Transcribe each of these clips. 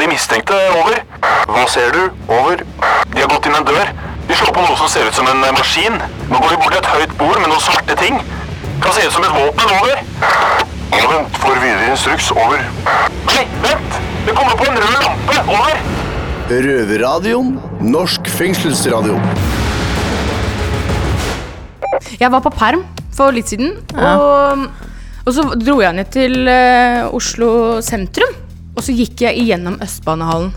de mistenkte. Over. Hva ser du? Over. De har gått inn en dør. De slår på noe som ser ut som en eh, maskin. Nå går de bort til et høyt bord med noen svarte ting. Kan se ut som et våpen. Over. Ja, vent. Får videre instruks. Over. Nei, vent! Det kommer på en rød lampe. Over. Røverradioen. Norsk fengselsradio. Jeg var på perm for litt siden, og, og så dro jeg ned til uh, Oslo sentrum. Og så gikk jeg igjennom Østbanehallen.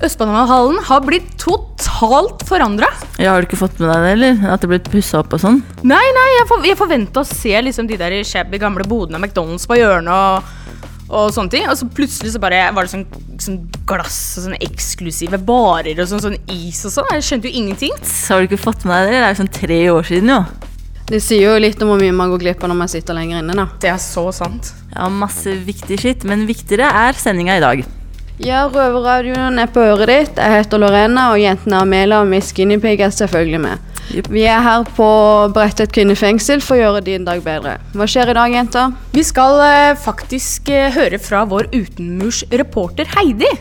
Østbanehallen har blitt totalt forandra. Ja, Har du ikke fått med deg det, eller? At det ble pussa opp og sånn? Nei, nei, jeg, for, jeg forventa å se liksom de der shabby gamle bodene av McDonald's på hjørnet og, og sånne ting. Og så plutselig så bare var det sånn, sånn glass og sånne eksklusive barer og sånn, sånn is og sånn. Jeg skjønte jo ingenting. Så har du ikke fått med deg det? Det er jo sånn tre år siden, jo. Det sier jo litt om hvor mye man går glipp av når man sitter lenger inne, da. Det er så sant. Ja, masse viktig skitt, men viktigere er sendinga i dag. Ja, Røverradioen er på øret ditt. Jeg heter Lorena, og jentene Amela og Miss Guinevere er selvfølgelig med. Yep. Vi er her på Bredtvet kvinnefengsel for å gjøre din dag bedre. Hva skjer i dag, jenter? Vi skal eh, faktisk eh, høre fra vår utenmursreporter Heidi.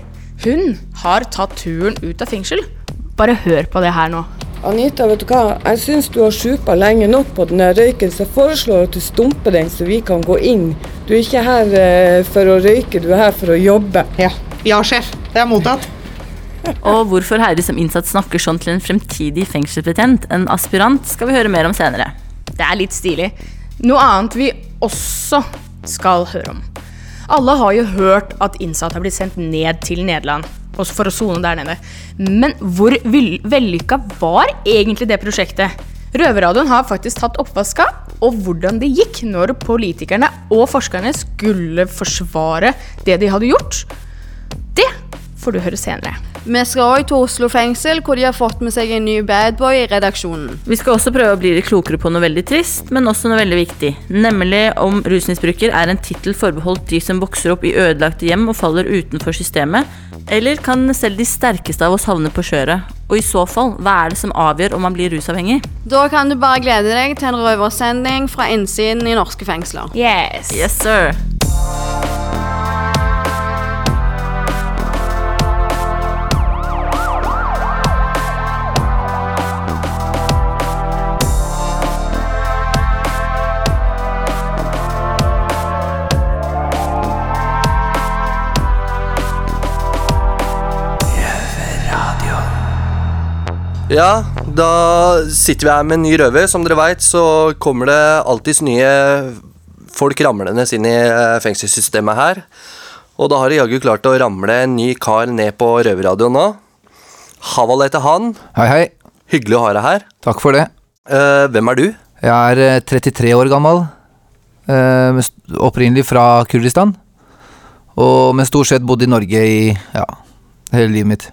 Hun har tatt turen ut av fengsel. Bare hør på det her nå. Anita, vet du hva? Jeg syns du har supa lenge nok på den røyken, så jeg foreslår at du stumper den, så vi kan gå inn. Du er ikke her eh, for å røyke, du er her for å jobbe. Ja. Ja, sjef. Det er mottatt. Og hvorfor Heidi som innsatt snakker sånn til en fremtidig fengselsbetjent, en aspirant, skal vi høre mer om senere. Det er litt stilig. Noe annet vi også skal høre om. Alle har jo hørt at innsatte har blitt sendt ned til Nederland også for å sone der nede. Men hvor vellykka var egentlig det prosjektet? Røverradioen har faktisk tatt oppvaska, og hvordan det gikk når politikerne og forskerne skulle forsvare det de hadde gjort, det får du høre senere. Vi skal òg til Oslo fengsel, hvor de har fått med seg en ny badboy i redaksjonen. Vi skal også prøve å bli litt klokere på noe veldig trist, men også noe veldig viktig. Nemlig om rusmisbruker er en tittel forbeholdt de som vokser opp i ødelagte hjem og faller utenfor systemet, eller kan selv de sterkeste av oss havne på skjøret? Og i så fall, hva er det som avgjør om man blir rusavhengig? Da kan du bare glede deg til en røversending fra innsiden i norske fengsler. Yes. Yes, sir. Ja, da sitter vi her med en ny røver. Som dere veit, så kommer det alltids nye folk ramlende inn i eh, fengselssystemet her. Og da har de jaggu klart å ramle en ny kar ned på røverradioen nå. Haval heter han. Hei, hei. Hyggelig å ha deg her. Takk for det. Uh, hvem er du? Jeg er eh, 33 år gammel. Uh, Opprinnelig fra Kurdistan. Og men stort sett bodd i Norge i ja, hele livet mitt.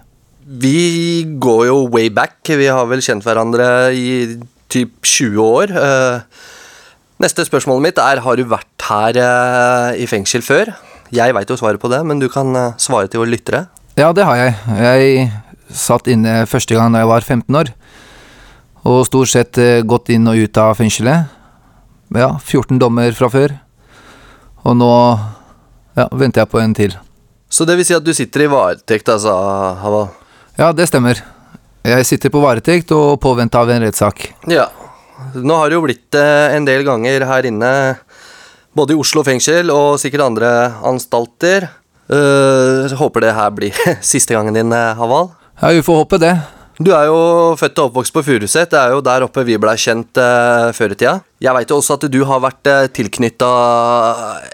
Vi går jo way back. Vi har vel kjent hverandre i typ 20 år. Eh, neste spørsmålet mitt er har du vært her eh, i fengsel før? Jeg veit jo svaret på det, men du kan eh, svare til våre lyttere. Ja, det har jeg. Jeg satt inne første gang da jeg var 15 år. Og stort sett gått inn og ut av fengselet. Ja, 14 dommer fra før. Og nå ja, venter jeg på en til. Så det vil si at du sitter i varetekt, altså, Haval? Ja, det stemmer. Jeg sitter på varetekt og påvente av en rettssak. Ja. Nå har det jo blitt det en del ganger her inne, både i Oslo fengsel og sikkert andre anstalter. Uh, håper det her blir siste gangen din, eh, Haval. Ja, vi får håpe det. Du er jo født og oppvokst på Furuset. Det er jo der oppe vi blei kjent uh, før i tida. Jeg veit jo også at du har vært uh, tilknytta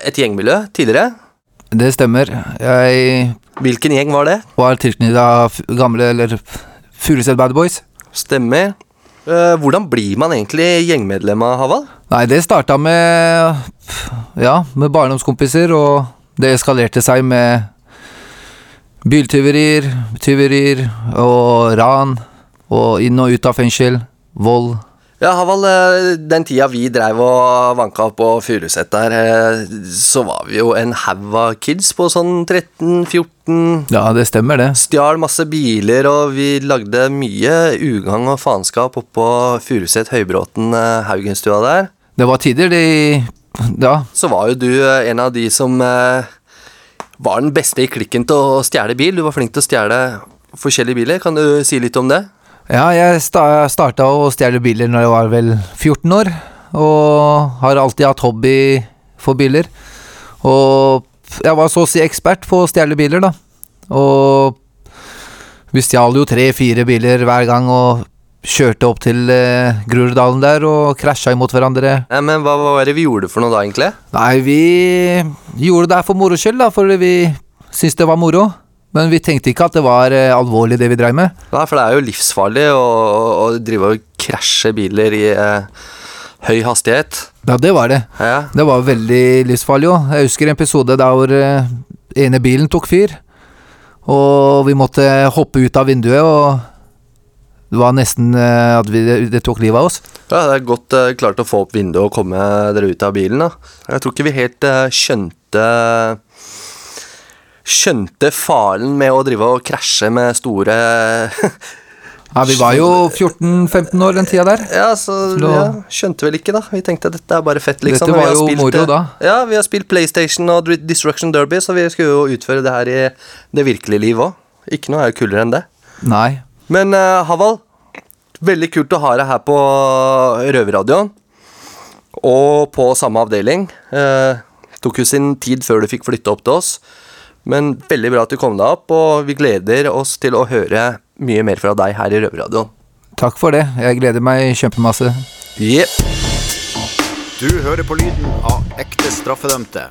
et gjengmiljø tidligere. Det stemmer. Jeg Hvilken gjeng var det? var tilknyttet gamle, eller Furuset Bad Boys. Stemmer. Eh, hvordan blir man egentlig gjengmedlem av Haval? Nei, det starta med Ja, med barndomskompiser, og det eskalerte seg med biltyverier, tyverier og ran. Og inn og ut av fengsel. Vold. Ja, Haval, eh, den tida vi dreiv og vanka på Furuset der, eh, så var vi jo en haug av kids på sånn 13-14 Ja, det stemmer, det. Stjal masse biler, og vi lagde mye ugagn og faenskap oppå Furuset Høybråten eh, Haugenstua der. Det var tider de Ja, Så var jo du en av de som var den beste i klikken til å stjele bil. Du var flink til å stjele forskjellige biler. Kan du si litt om det? Ja, jeg sta starta å stjele biler når jeg var vel 14 år, og har alltid hatt hobby for biler. Og jeg var så å si ekspert på å stjele biler, da. Og vi stjal jo tre-fire biler hver gang og kjørte opp til eh, Groruddalen der og krasja imot hverandre. Ja, men hva hva var det vi gjorde for noe da, egentlig? Nei, vi gjorde det her for moro skyld, da, fordi vi syntes det var moro. Men vi tenkte ikke at det var eh, alvorlig, det vi dreiv med. Nei, for det er jo livsfarlig å, å, drive og krasje biler i eh, høy hastighet. Ja, det var det. Ja. Det var veldig livsfarlig òg. Jeg husker en episode der hvor eh, ene bilen tok fyr. Og vi måtte hoppe ut av vinduet, og det var nesten eh, at vi, det tok livet av oss. Ja, det er godt eh, klart å få opp vinduet og komme dere ut av bilen. da. Jeg tror ikke vi helt eh, skjønte Skjønte faren med å drive og krasje med store Ja, Vi var jo 14-15 år den tida der. Ja, så ja, skjønte vel ikke, da. Vi tenkte at dette er bare fett, liksom. Dette var jo spilt, moro da. Ja, vi har spilt PlayStation og Destruction Derby, så vi skulle jo utføre det her i det virkelige liv òg. Ikke noe er jo kulere enn det. Nei. Men uh, Haval, veldig kult å ha deg her på Røverradioen. Og på samme avdeling. Uh, tok jo sin tid før du fikk flytte opp til oss. Men veldig bra at du kom deg opp, og vi gleder oss til å høre mye mer fra deg her i Røverradioen. Takk for det. Jeg gleder meg kjempemasse. Yep. Du hører på lyden av ekte straffedømte.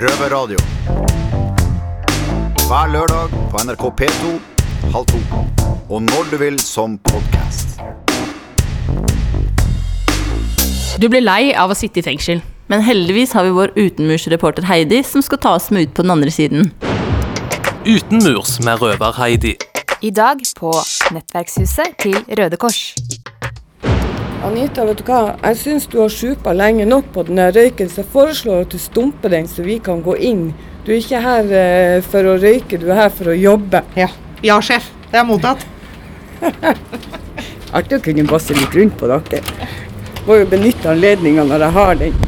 Røverradio. Hver lørdag på NRK P2 halv to. Og når du vil som podkast. Du blir lei av å sitte i fengsel. Men heldigvis har vi vår utenmursreporter Heidi, som skal ta oss med ut på den andre siden. Utenmurs med Røver-Heidi. I dag på nettverkshuset til Røde Kors. Anita, vet du hva? Jeg syns du har sjupa lenge nok på den røyken, så jeg foreslår at du stumper den, så vi kan gå inn. Du er ikke her eh, for å røyke, du er her for å jobbe. Ja, ja sjef. Det er mottatt. Artig å kunne basse litt rundt på dere. Må jo benytte anledninga når jeg har den.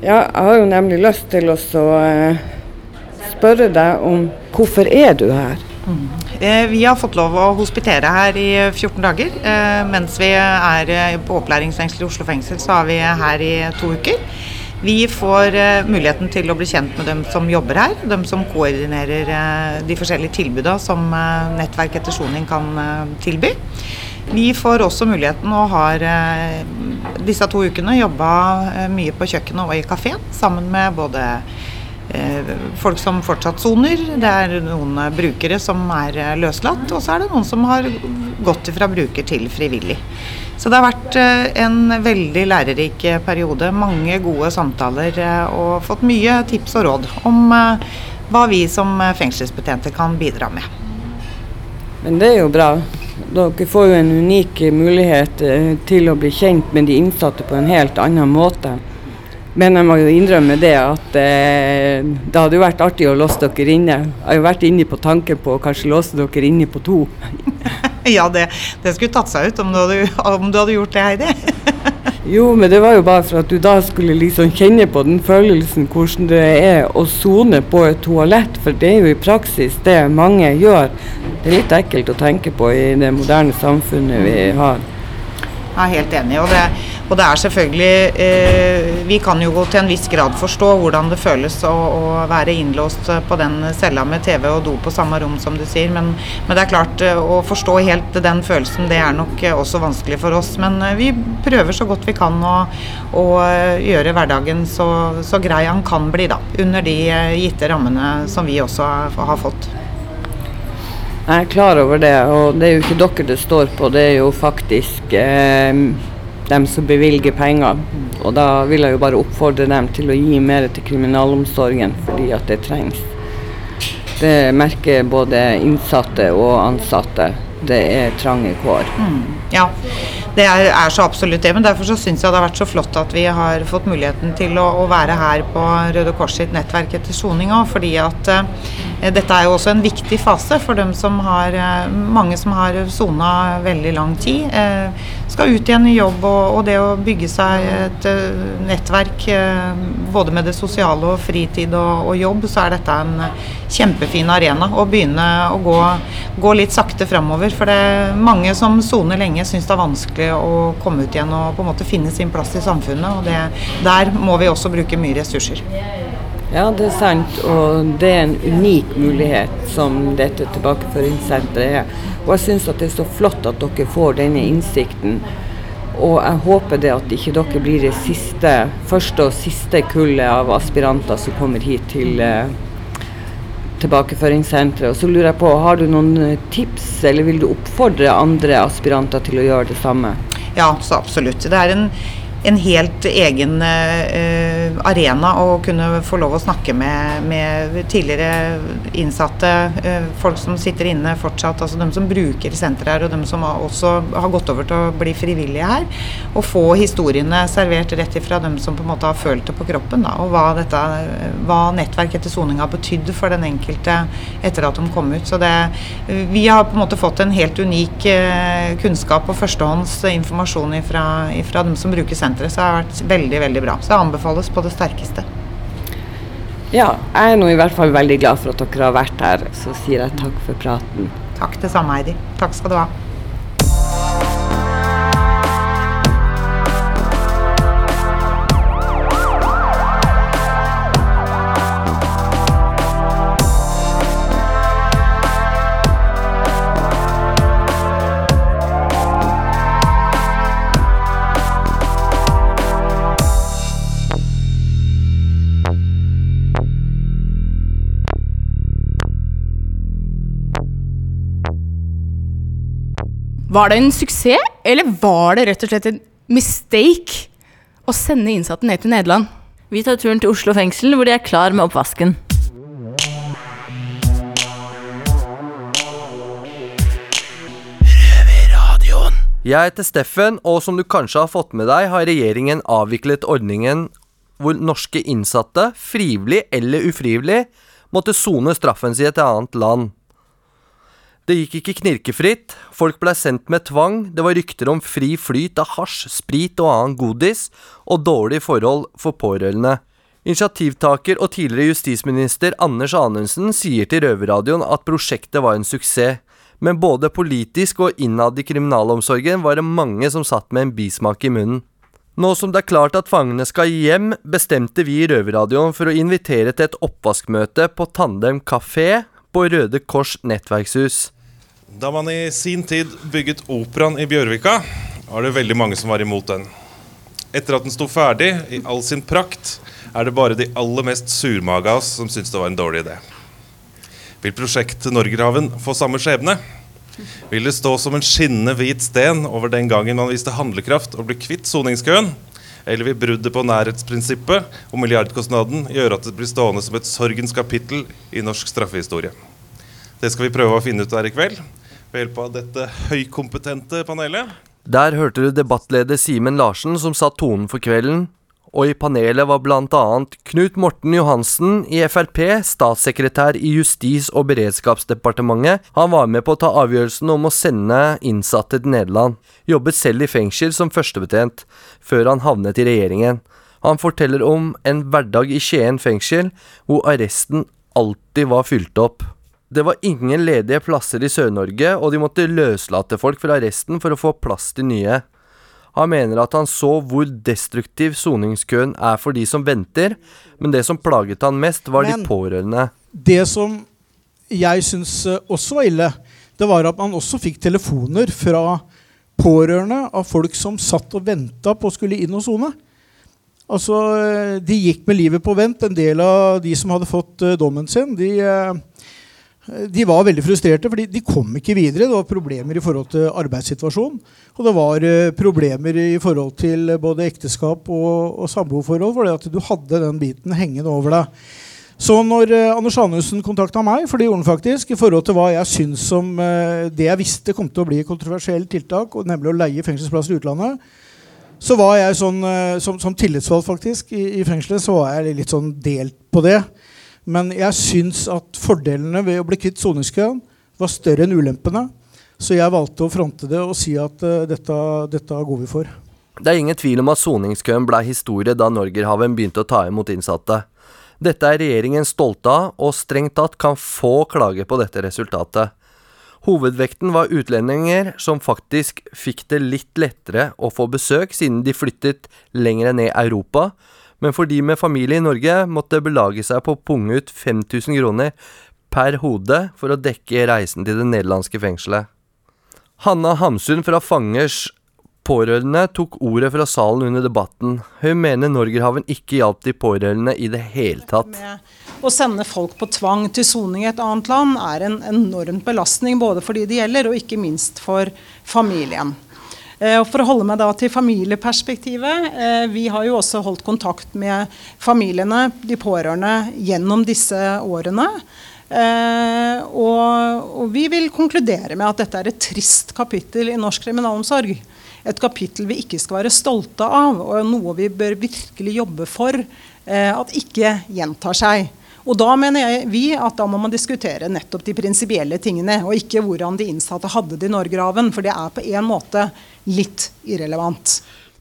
Ja, jeg har jo nemlig lyst til å eh, spørre deg om hvorfor er du her? Eh, Vi har fått lov å hospitere her i 14 dager. Eh, Mens vi er på opplæringsfengsel i Oslo fengsel, så er vi her i to uker. Vi får muligheten til å bli kjent med dem som jobber her, dem som koordinerer de forskjellige tilbudene som Nettverk etter soning kan tilby. Vi får også muligheten og har eh, disse to ukene jobba eh, mye på kjøkkenet og i kafeen sammen med både eh, folk som fortsatt soner, det er noen brukere som er løslatt, og så er det noen som har gått fra bruker til frivillig. Så det har vært en veldig lærerik periode. Mange gode samtaler og fått mye tips og råd om hva vi som fengselsbetjente kan bidra med. Men det er jo bra. Dere får jo en unik mulighet eh, til å bli kjent med de innsatte på en helt annen måte. Men jeg må jo innrømme det at eh, det hadde jo vært artig å låse dere inne. Jeg har jo vært inne på tanken på å kanskje låse dere inne på to. Ja, det, det skulle tatt seg ut om du hadde, om du hadde gjort det, Heidi. Jo, men det var jo bare for at du da skulle liksom kjenne på den følelsen hvordan det er å sone på et toalett, for det er jo i praksis det mange gjør. Det er litt ekkelt å tenke på i det moderne samfunnet vi har. Jeg er helt enig. Og det, og det er selvfølgelig eh, Vi kan jo til en viss grad forstå hvordan det føles å, å være innlåst på den cella med TV og do på samme rom, som du sier. Men, men det er klart, eh, å forstå helt den følelsen, det er nok eh, også vanskelig for oss. Men eh, vi prøver så godt vi kan å, å gjøre hverdagen så, så grei han kan bli, da. Under de gitte rammene som vi også har fått. Jeg er klar over det, og det er jo ikke dere det står på, det er jo faktisk eh, dem som bevilger penger. Og da vil jeg jo bare oppfordre dem til å gi mer til kriminalomsorgen, fordi at det trengs. Det merker både innsatte og ansatte. Det er trange kår. Ja, det er, er så absolutt det. Men derfor så syns jeg det har vært så flott at vi har fått muligheten til å, å være her på Røde Kors sitt nettverk etter soning òg. Fordi at eh, dette er jo også en viktig fase for dem som har, eh, mange som har sona veldig lang tid. Eh, skal ut igjen i jobb, og, det å bygge seg et eh, nettverk eh, både med det sosiale og fritid og, og jobb, så er dette en kjempefin arena å begynne å gå, gå litt sakte framover. For det er mange som soner lenge, syns det er vanskelig å komme ut igjen og på en måte finne sin plass i samfunnet. og det, Der må vi også bruke mye ressurser. Ja, det er sant. Og det er en unik mulighet som dette tilbakeføringssenteret er. Og jeg syns det er så flott at dere får denne innsikten. Og jeg håper det at ikke dere blir det siste, første og siste kullet av aspiranter som kommer hit til eh, tilbakeføringssenteret. Og så lurer jeg på, har du noen eh, tips, eller vil du oppfordre andre aspiranter til å gjøre det samme? Ja, så absolutt. Det er en, en helt egen uh, arena å kunne få lov å snakke med, med tidligere innsatte, uh, folk som sitter inne fortsatt, altså de som bruker senteret her, og de som også har gått over til å bli frivillige her. Og få historiene servert rett ifra dem som på en måte har følt det på kroppen, da, og hva, dette, hva nettverk etter soning har for den enkelte etter at de kom ut. Så det, vi har på en måte fått en helt unik uh, kunnskap og førstehånds informasjon ifra, ifra dem som bruker senteret, så det har vært veldig, veldig bra. Så det anbefales på det sterkeste. Ja, jeg er nå i hvert fall veldig glad for at dere har vært her. Så sier jeg takk for praten. Takk det samme, Heidi. Takk skal du ha. Var det en suksess, eller var det rett og slett en mistake å sende innsatte ned til Nederland? Vi tar turen til Oslo fengsel, hvor de er klar med oppvasken. Jeg heter Steffen, og som du kanskje har fått med deg, har regjeringen avviklet ordningen hvor norske innsatte, frivillig eller ufrivillig, måtte sone straffen sin i et annet land. Det gikk ikke knirkefritt, folk blei sendt med tvang, det var rykter om fri flyt av hasj, sprit og annen godis, og dårlige forhold for pårørende. Initiativtaker og tidligere justisminister Anders Anundsen sier til Røverradioen at prosjektet var en suksess, men både politisk og innad i kriminalomsorgen var det mange som satt med en bismak i munnen. Nå som det er klart at fangene skal hjem, bestemte vi i Røverradioen for å invitere til et oppvaskmøte på Tandem kafé på Røde Kors nettverkshus. Da man i sin tid bygget operaen i Bjørvika, var det veldig mange som var imot den. Etter at den sto ferdig i all sin prakt, er det bare de aller mest surmaga av oss som syns det var en dårlig idé. Vil prosjektet Norgerhaven få samme skjebne? Vil det stå som en skinnende hvit sten over den gangen man viste handlekraft og ble kvitt soningskøen? Eller vil bruddet på nærhetsprinsippet og milliardkostnaden gjøre at det blir stående som et sorgens kapittel i norsk straffehistorie? Det skal vi prøve å finne ut her i kveld ved hjelp av dette høykompetente panelet. Der hørte du debattleder Simen Larsen som satt tonen for kvelden, og i panelet var bl.a. Knut Morten Johansen i Frp, statssekretær i Justis- og beredskapsdepartementet. Han var med på å ta avgjørelsen om å sende innsatte til Nederland. Jobbet selv i fengsel som førstebetjent, før han havnet i regjeringen. Han forteller om en hverdag i Skien fengsel, hvor arresten alltid var fylt opp. Det var ingen ledige plasser i Sør-Norge, og de måtte løslate folk fra resten for å få plass til nye. Han mener at han så hvor destruktiv soningskøen er for de som venter, men det som plaget han mest, var Men- de pårørende. Det som jeg syns eh, også var ille, det var at man også fikk telefoner fra pårørende av folk som satt og venta på å skulle inn og sone. Altså, eh, de gikk med livet på vent. En del av de som hadde fått eh, dommen sin, de, de var veldig frustrerte, fordi de kom ikke videre. Det var problemer i forhold til arbeidssituasjonen. Og det var eh, problemer i forhold til både ekteskap og, og samboerforhold, det at du hadde den biten hengende over deg. Så når eh, Anders Anundsen kontakta meg, for det gjorde han faktisk, i forhold til hva jeg syns om eh, det jeg visste kom til å bli et kontroversielt tiltak, nemlig å leie fengselsplasser i utlandet, så var jeg sånn, som, som tillitsvalgt faktisk i, i fengselet, så var jeg litt sånn delt på det. Men jeg syns at fordelene ved å bli kvitt soningskøen var større enn ulempene. Så jeg valgte å fronte det og si at uh, dette, dette går vi for. Det er ingen tvil om at soningskøen ble historie da Norgerhaven begynte å ta imot innsatte. Dette er regjeringen stolt av, og strengt tatt kan få klage på dette resultatet. Hovedvekten var utlendinger som faktisk fikk det litt lettere å få besøk, siden de flyttet lenger ned i Europa, men for de med familie i Norge måtte belage seg på å punge ut 5000 kroner per hode for å dekke reisen til det nederlandske fengselet. Hanna Hamsun fra Fangers pårørende tok ordet fra salen under debatten. Hun mener Norgerhaven ikke hjalp de pårørende i det hele tatt. Å sende folk på tvang til soning i et annet land er en enorm belastning både for de det gjelder, og ikke minst for familien. Eh, og for å holde meg da til familieperspektivet. Eh, vi har jo også holdt kontakt med familiene, de pårørende, gjennom disse årene. Eh, og, og, vi vil konkludere med at dette er et trist kapittel i norsk kriminalomsorg. Et kapittel vi ikke skal være stolte av, og noe vi bør virkelig jobbe for at ikke gjentar seg. Og da mener jeg, vi at da må man diskutere nettopp de prinsipielle tingene, og ikke hvordan de innsatte hadde det i Norgerhaven, for det er på en måte litt irrelevant.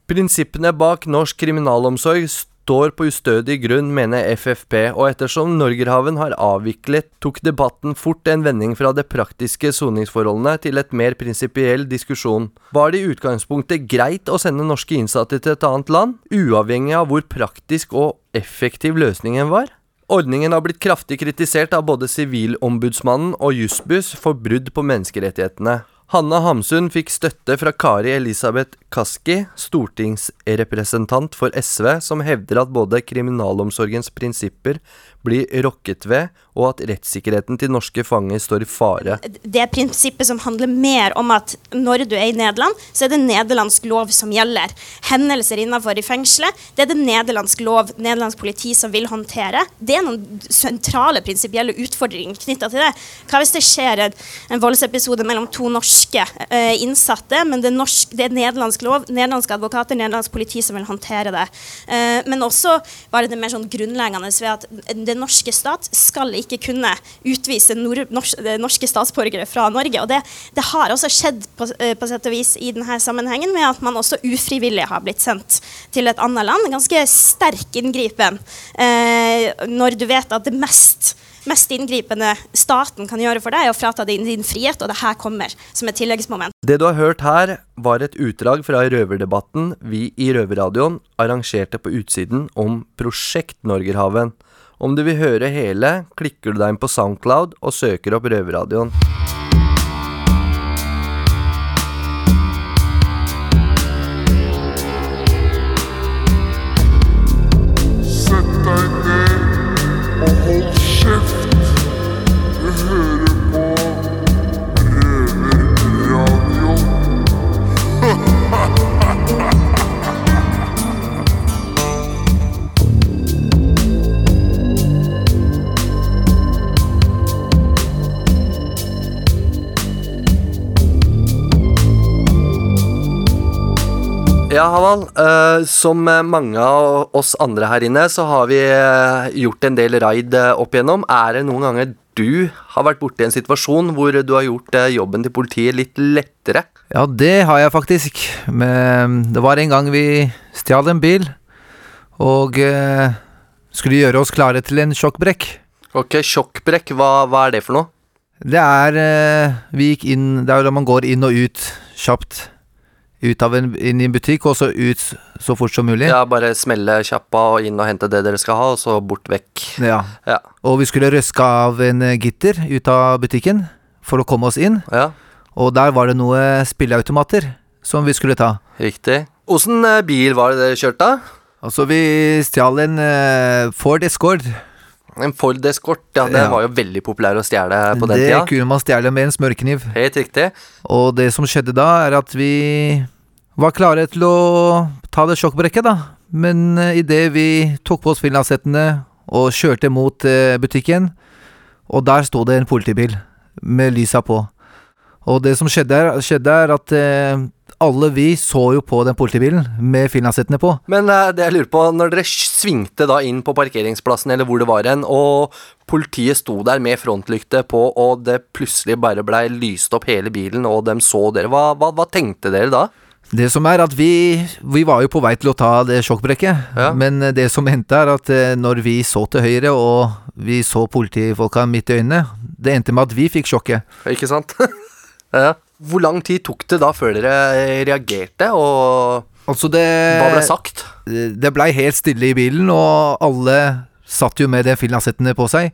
Prinsippene bak norsk kriminalomsorg står på ustødig grunn, mener FFP, og ettersom Norgerhaven har avviklet, tok debatten fort en vending fra det praktiske soningsforholdene til et mer prinsipiell diskusjon. Var det i utgangspunktet greit å sende norske innsatte til et annet land, uavhengig av hvor praktisk og effektiv løsningen var? Ordningen har blitt kraftig kritisert av både Sivilombudsmannen og Jussbuss for brudd på menneskerettighetene. Hanna Hamsun fikk støtte fra Kari Elisabeth Kaski, stortingsrepresentant for SV, som hevder at både kriminalomsorgens prinsipper blir rokket ved, og at rettssikkerheten til norske fanger står i fare. Det prinsippet som handler mer om at når du er i Nederland, så er det nederlandsk lov som gjelder. Hendelser innenfor i fengselet, det er det nederlandsk lov, nederlandsk politi som vil håndtere. Det er noen sentrale prinsipielle utfordringer knytta til det. Hva hvis det skjer en, voldsepisode mellom to norske uh, innsatte, men det er, norsk, det er nederlandsk lov, nederlandske advokater, nederlandsk politi som vil håndtere det. Uh, men også bare det mer sånn grunnleggende ved at den norske stat skal ikke kunne utvise norske statsborgere fra Norge. Og det, det har også skjedd på, eh, på, sett og vis i denne sammenhengen med at man også ufrivillig har blitt sendt til et annet land. Ganske sterk inngripen eh, når du vet at det mest mest inngripende staten kan gjøre for deg, er å frata deg din, din frihet, og det her kommer som et tilleggsmoment. Det du har hørt her, var et utdrag fra røverdebatten vi i Røverradioen arrangerte på utsiden om Prosjekt Norgerhaven. Om du vil høre hele, klikker du deg inn på Soundcloud og søker opp Røverradioen. Sett deg ned og hold kjeft. Ja, Haval. Uh, som mange av oss andre her inne, så har vi eh, gjort en del raid eh, opp igjennom. Er det noen ganger du har vært borti en situasjon hvor du har gjort eh, jobben til politiet litt lettere? Ja, det har jeg faktisk. Men det var en gang vi stjal en bil og uh, skulle gjøre oss klare til en sjokkbrekk. Ok, sjokkbrekk, hva, hva er det for noe? Det er uh, Vi gikk inn Det er da man går inn og ut kjapt. Ut av en, inn i en butikk, og så ut så fort som mulig. Ja, bare smelle kjappa og inn og hente det dere skal ha, og så bort vekk. Ja. Ja. Og vi skulle røske av en eh, gitter ut av butikken for å komme oss inn. Ja. Og der var det noe spilleautomater som vi skulle ta. Riktig. Åssen eh, bil var det dere kjørte? Altså, vi stjal en eh, Ford Escort. En Ford Escort, ja. Den Ja. var jo veldig populær å stjele på den det tida. kunne man stjele med en smørkniv. Helt riktig. Og det som skjedde da, er at vi var klare til å ta det sjokkbrekket, da. Men uh, idet vi tok på oss finlandshettene og kjørte mot eh, butikken, og der sto det en politibil med lysa på. Og det som skjedde, er, skjedde er at eh, alle vi så jo på den politibilen med finlandshettene på. Men eh, det jeg lurer på, når dere svingte da inn på parkeringsplassen, eller hvor det var hen, og politiet sto der med frontlykte på, og det plutselig bare blei lyst opp hele bilen, og dem så dere, hva, hva, hva tenkte dere da? Det som er at vi, vi var jo på vei til å ta det sjokkbrekket, men eh, det som endte er at eh, når vi så til høyre og vi så politifolka midt i øynene, det endte med at vi fikk sjokket. Ikke sant? ja. Hvor lang tid tok det da før dere reagerte, og Altså det hva ble sagt? Det blei helt stille i bilen, og alle satt jo med det finlandshettene på seg.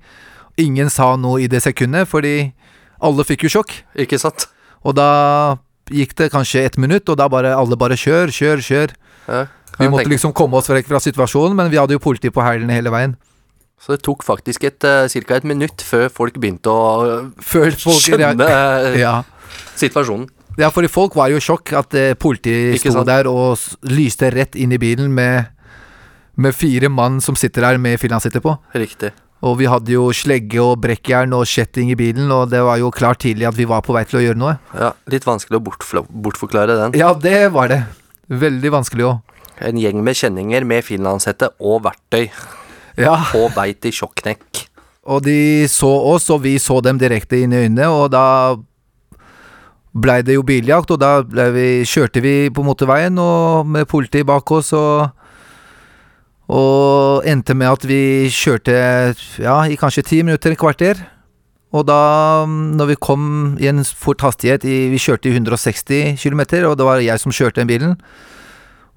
Ingen sa noe i det sekundet, fordi alle fikk jo sjokk. Ikke sant? Og da gikk det kanskje ett minutt, og da bare alle bare kjør, kjør, kjør. Ja, Vi måtte liksom komme oss vekk fra situasjonen, men vi hadde jo politi på hælene hele veien. Så det tok faktisk et, uh, ca. et minutt før folk begynte å folk skjønne eh, Ja. Situasjonen. Ja, for folk var jo i sjokk at eh, politiet sto der og lyste rett inn i bilen med, med fire mann som sitter der med finlandshette på. Riktig. Og vi hadde jo slegge og brekkjern og kjetting i bilen, og det var jo klart tidlig at vi var på vei til å gjøre noe. Ja, Litt vanskelig å bortforklare den. Ja, det var det. Veldig vanskelig òg. En gjeng med kjenninger med finlandshette og verktøy. Ja. På vei til sjokknekk. Og de så oss, og vi så dem direkte inn i øynene, og da blei det jo biljakt, og da vi, kjørte vi på motorveien og med politi bak oss, og og endte med at vi kjørte ja, i kanskje ti minutter, et kvarter. Og da, når vi kom i en fort hastighet i, Vi kjørte i 160 km, og det var jeg som kjørte den bilen.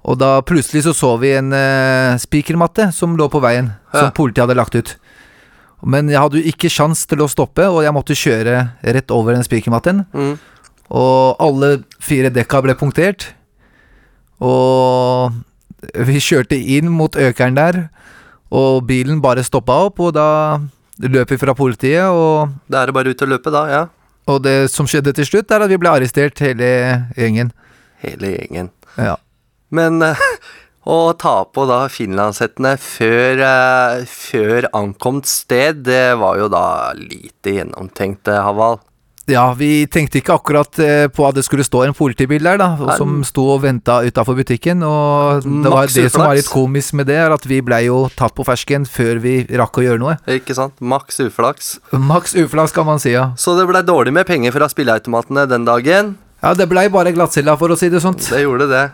Og da plutselig så så vi en uh, spikermatte som lå på veien, som Ja. politiet hadde lagt ut. Men jeg hadde jo ikke sjans til å stoppe, og jeg måtte kjøre rett over den spikermatten. Mm. Og alle fire dekka ble punktert. Og vi kjørte inn mot økeren der, og bilen bare stoppa opp, og da løp vi fra politiet, og Da er det bare ut og løpe, da. ja. Og det som skjedde til slutt, er at vi ble arrestert, hele gjengen. Hele gjengen. Ja. Men å ta på da finlandshettene før, eh, før ankomt sted, det var jo da lite gjennomtenkt, eh, Haval. Ja, vi tenkte ikke akkurat eh, på at det skulle stå en politibil der, da, som sto og venta utafor butikken. Og det var det som var litt komisk med det, er at vi blei jo tatt på fersken før vi rakk å gjøre noe. Ikke sant? Maks uflaks. Maks uflaks, kan man si, ja. Så det blei dårlig med penger fra spilleautomatene den dagen. Ja, det blei bare glattcella, for å si det sånt. Det gjorde det.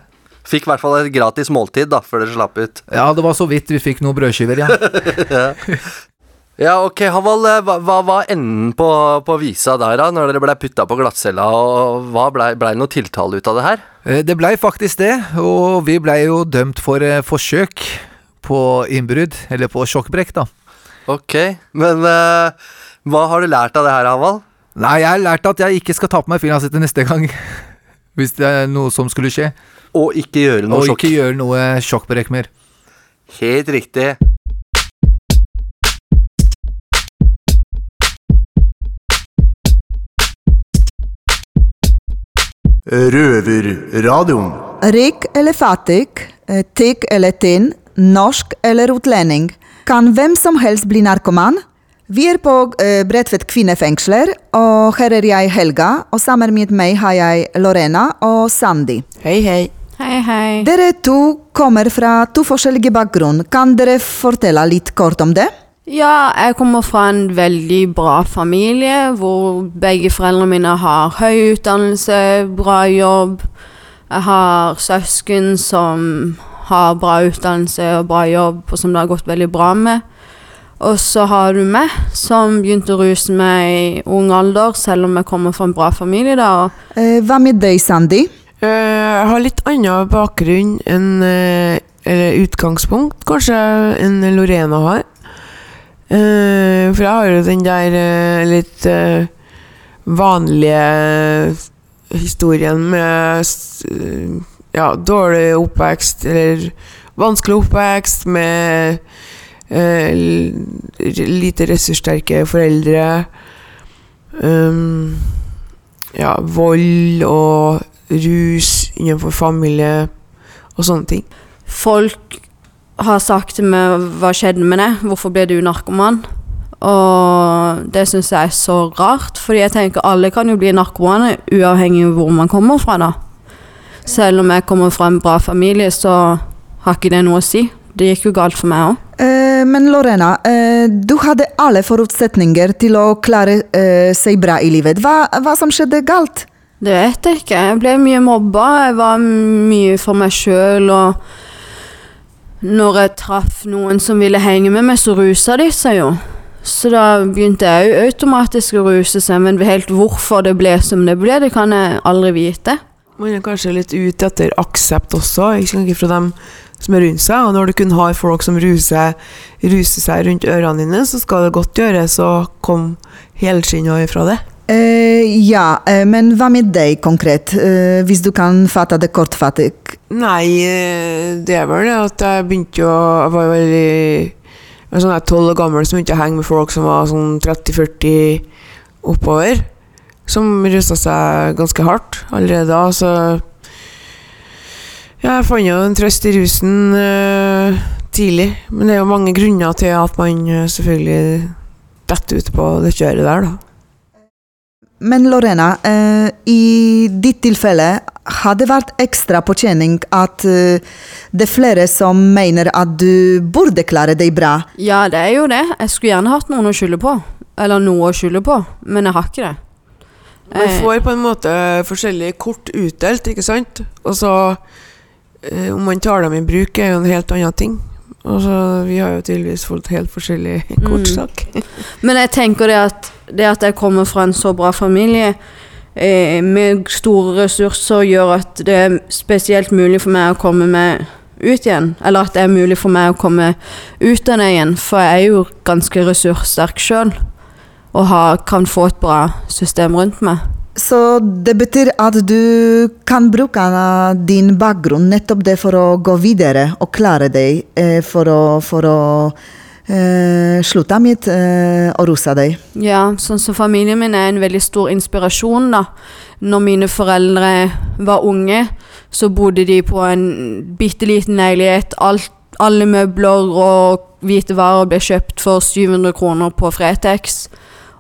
Fikk i hvert fall et gratis måltid da, før dere slapp ut. Ja, det var så vidt vi fikk noen brødskiver, ja. ja. Ja, ok, Haval. eh, Hva, hva var enden på, på visa der, da, når dere blei putta på glattcella? Og hva blei ble det noe tiltale ut av det her? Eh, Det blei faktisk det, og vi blei jo dømt for eh, forsøk på innbrudd, eller på sjokkbrekk, da. Ok, men uh, hva har du lært av det her, Havald? Nei, jeg har lært at jeg ikke skal ta på meg finlandshette neste gang. Hvis det er noe som skulle skje. Og ikke gjøre noe Og sjokk. ikke gjøre noe sjokkbrekk mer. Helt riktig. Røverradioen. Rik eller fattig, eh, tykk eller tynn, norsk eller utlending. Kan hvem som helst bli narkoman? Vi er på eh, Bredtvet kvinnefengsler, og her er jeg Helga, og sammen med meg har jeg Lorena og Sandy. Hei, hei. Hei, hei. Dere to kommer fra to forskjellige bakgrunn. Kan dere fortelle litt kort om det? Ja, jeg kommer fra en veldig bra familie, hvor begge foreldrene mine har høy utdannelse, bra jobb. Jeg har søsken som har bra utdannelse og bra jobb, og som det har gått veldig bra med. Og så har du meg, som begynte å ruse meg i ung alder, selv om jeg kommer fra en bra familie. da. Eh, hva med deg, Sandy? Eh, Jeg har litt annen bakgrunn enn eh, Eller utgangspunkt, kanskje, enn Lorena har. Eh, For jeg har jo den der uh, litt uh, vanlige historien med ja, dårlig oppvekst, eller vanskelig oppvekst med lite ressurssterke foreldre. Um, ja, vold og rus innenfor familie og sånne ting. Folk har sagt til meg hva skjedde med deg, hvorfor ble du narkoman? Og det syns jeg er så rart, fordi jeg tenker alle kan jo bli narkomane uavhengig av hvor man kommer fra, da. Selv om jeg kommer fra en bra familie, så har ikke det noe å si. Det gikk jo galt for meg òg. Eh, men Lorena, eh, du hadde alle forutsetninger til å klare eh, seg bra i livet. Hva, hva som skjedde galt? Det vet jeg ikke. Jeg ble mye mobba. Jeg var mye for meg sjøl. Og når jeg traff noen som ville henge med meg, så rusa de seg jo. Så da begynte jeg jo automatisk å ruse seg, men helt hvorfor det ble som det ble, det kan jeg aldri vite. Man er kanskje litt ute etter aksept også, ikke fra dem som er rundt seg. Og når du kun har folk som ruser, ruser seg rundt ørene dine, så skal det godt gjøres å komme helskinna ifra det. Eh, ja, eh, men hva med deg konkret, eh, hvis du kan fatte det kortfattet? Nei, det er vel det at jeg begynte å Jeg var veldig jeg var sånn tolv år gammel som begynte å henge med folk som var sånn 30-40 oppover. Som rusa seg ganske hardt allerede da, så ja, Jeg fant jo en trøst i rusen uh, tidlig. Men det er jo mange grunner til at man selvfølgelig detter ut på det kjøret der, da. Men Lorena, eh, i ditt tilfelle har det vært ekstra påkjenning at eh, det er flere som mener at du burde klare deg bra. Ja, det er jo det. Jeg skulle gjerne hatt noen å skylde på. Eller noe å skylde på, men jeg har ikke det. Man Eh, får på en måte forskjellige kort utdelt, ikke sant? Og så eh, Om man tar dem i bruk, er jo en helt annen ting. Og så Vi har jo tydeligvis fått helt forskjellig kortsak. Men jeg tenker det at, det at jeg kommer fra en så bra familie eh, med store ressurser, gjør at det er spesielt mulig for meg å komme meg ut igjen. Eller at det er mulig for meg å komme ut av det igjen. For jeg er jo ganske ressurssterk sjøl. Og har, kan få et bra system rundt meg. Så det betyr at du kan bruke din bakgrunn nettopp det for å gå videre og klare deg, eh, for å, for å eh, slutte med eh, å rose deg. Ja, sånn som familien min er en veldig stor inspirasjon, da. Når mine foreldre var unge, så bodde de på en bitte liten leilighet. Alt, alle møbler og hvite varer ble kjøpt for 700 kroner på Fretex.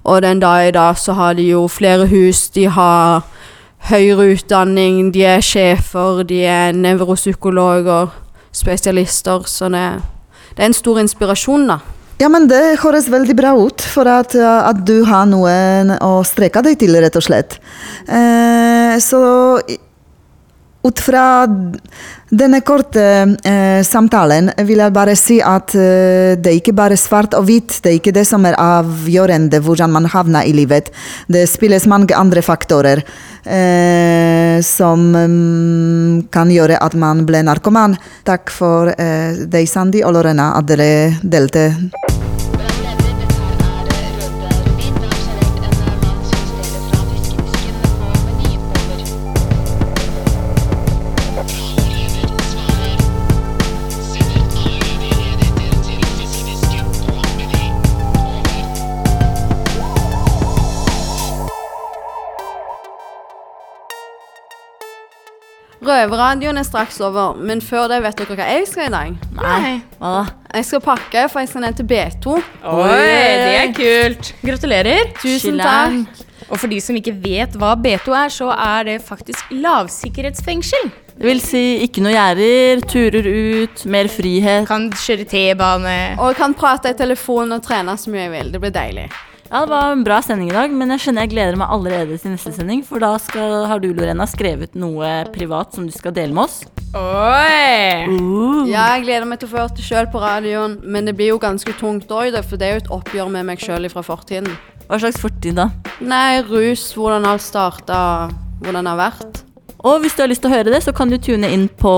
Og den dag i dag så har de jo flere hus, de har høyere utdanning, de er sjefer, de er nevropsykologer, spesialister, så det, det er en stor inspirasjon, da. Ja, men det høres veldig bra ut, for at, eh, at du har noe å strekke deg til, rett og slett. Eh, så ut fra denne korte eh, samtalen vil jeg bare si at eh, det er ikke bare svart og hvitt. Det er ikke det som er avgjørende hvordan man havner i livet. Det spilles mange andre faktorer eh, som mm, kan gjøre at man ble narkoman. Takk for eh, deg, Sandy og Lorena, at dere delte. Røverradioen er straks over, men før det vet dere hva jeg skal i dag? Nei. Hva da? Jeg skal pakke, for jeg skal ned til B2. Oi, det er kult. Gratulerer. Tusen takk. Og for de som ikke vet hva B2 er, så er det faktisk lavsikkerhetsfengsel. Det vil si ikke noe gjerder, turer ut, mer frihet. Kan kjøre T-bane. Og kan prate i telefonen og trene så mye jeg vil. Det blir deilig. Ja, Det var en bra sending i dag, men jeg skjønner jeg gleder meg allerede til neste sending. For da skal, har du, Lorena, skrevet noe privat som du skal dele med oss. Oi! Ja, jeg gleder meg til å få hørt det sjøl på radioen, men det blir jo ganske tungt òg, for det er jo et oppgjør med meg sjøl fra fortiden. Hva slags fortid, da? Nei, rus, hvordan alt starta, hvordan det har vært. Og hvis du har lyst til å høre det, så kan du tune inn på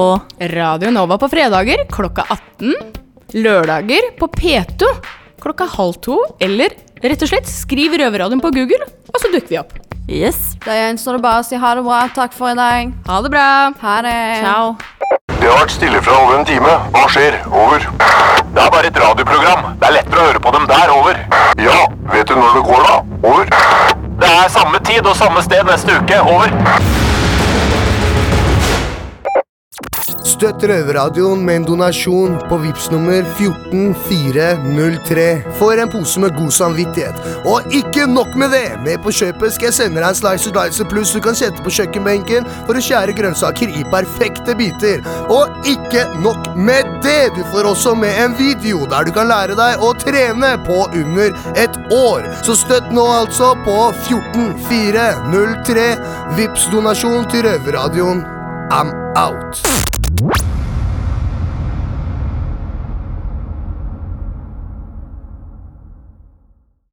Radio Nova på fredager klokka 18. Lørdager på P2 klokka halv to. Eller rett og slett skriv Røverradioen på Google, og så dukker vi opp. Yes. Da gjenstår det bare å si ha det bra. Takk for i dag. Ha det bra. Ha det. Ciao. Det har vært stille fra over en time. Hva skjer? Over. Det er bare et radioprogram. Det er lettere å høre på dem der. Over. Ja, vet du når det går, da? Over. Det er samme tid og samme sted neste uke. Over. Støtt Røverradioen med en donasjon på VIPS nummer 14403 for en pose med god samvittighet. Og ikke nok med det! Med på kjøpet skal jeg sende deg en Slicer Dicer Plus du kan sette på kjøkkenbenken for å skjære grønnsaker i perfekte biter. Og ikke nok med det! Du får også med en video der du kan lære deg å trene på under et år. Så støtt nå altså på 14403. VIPS donasjon til Røverradioen. I'm out. you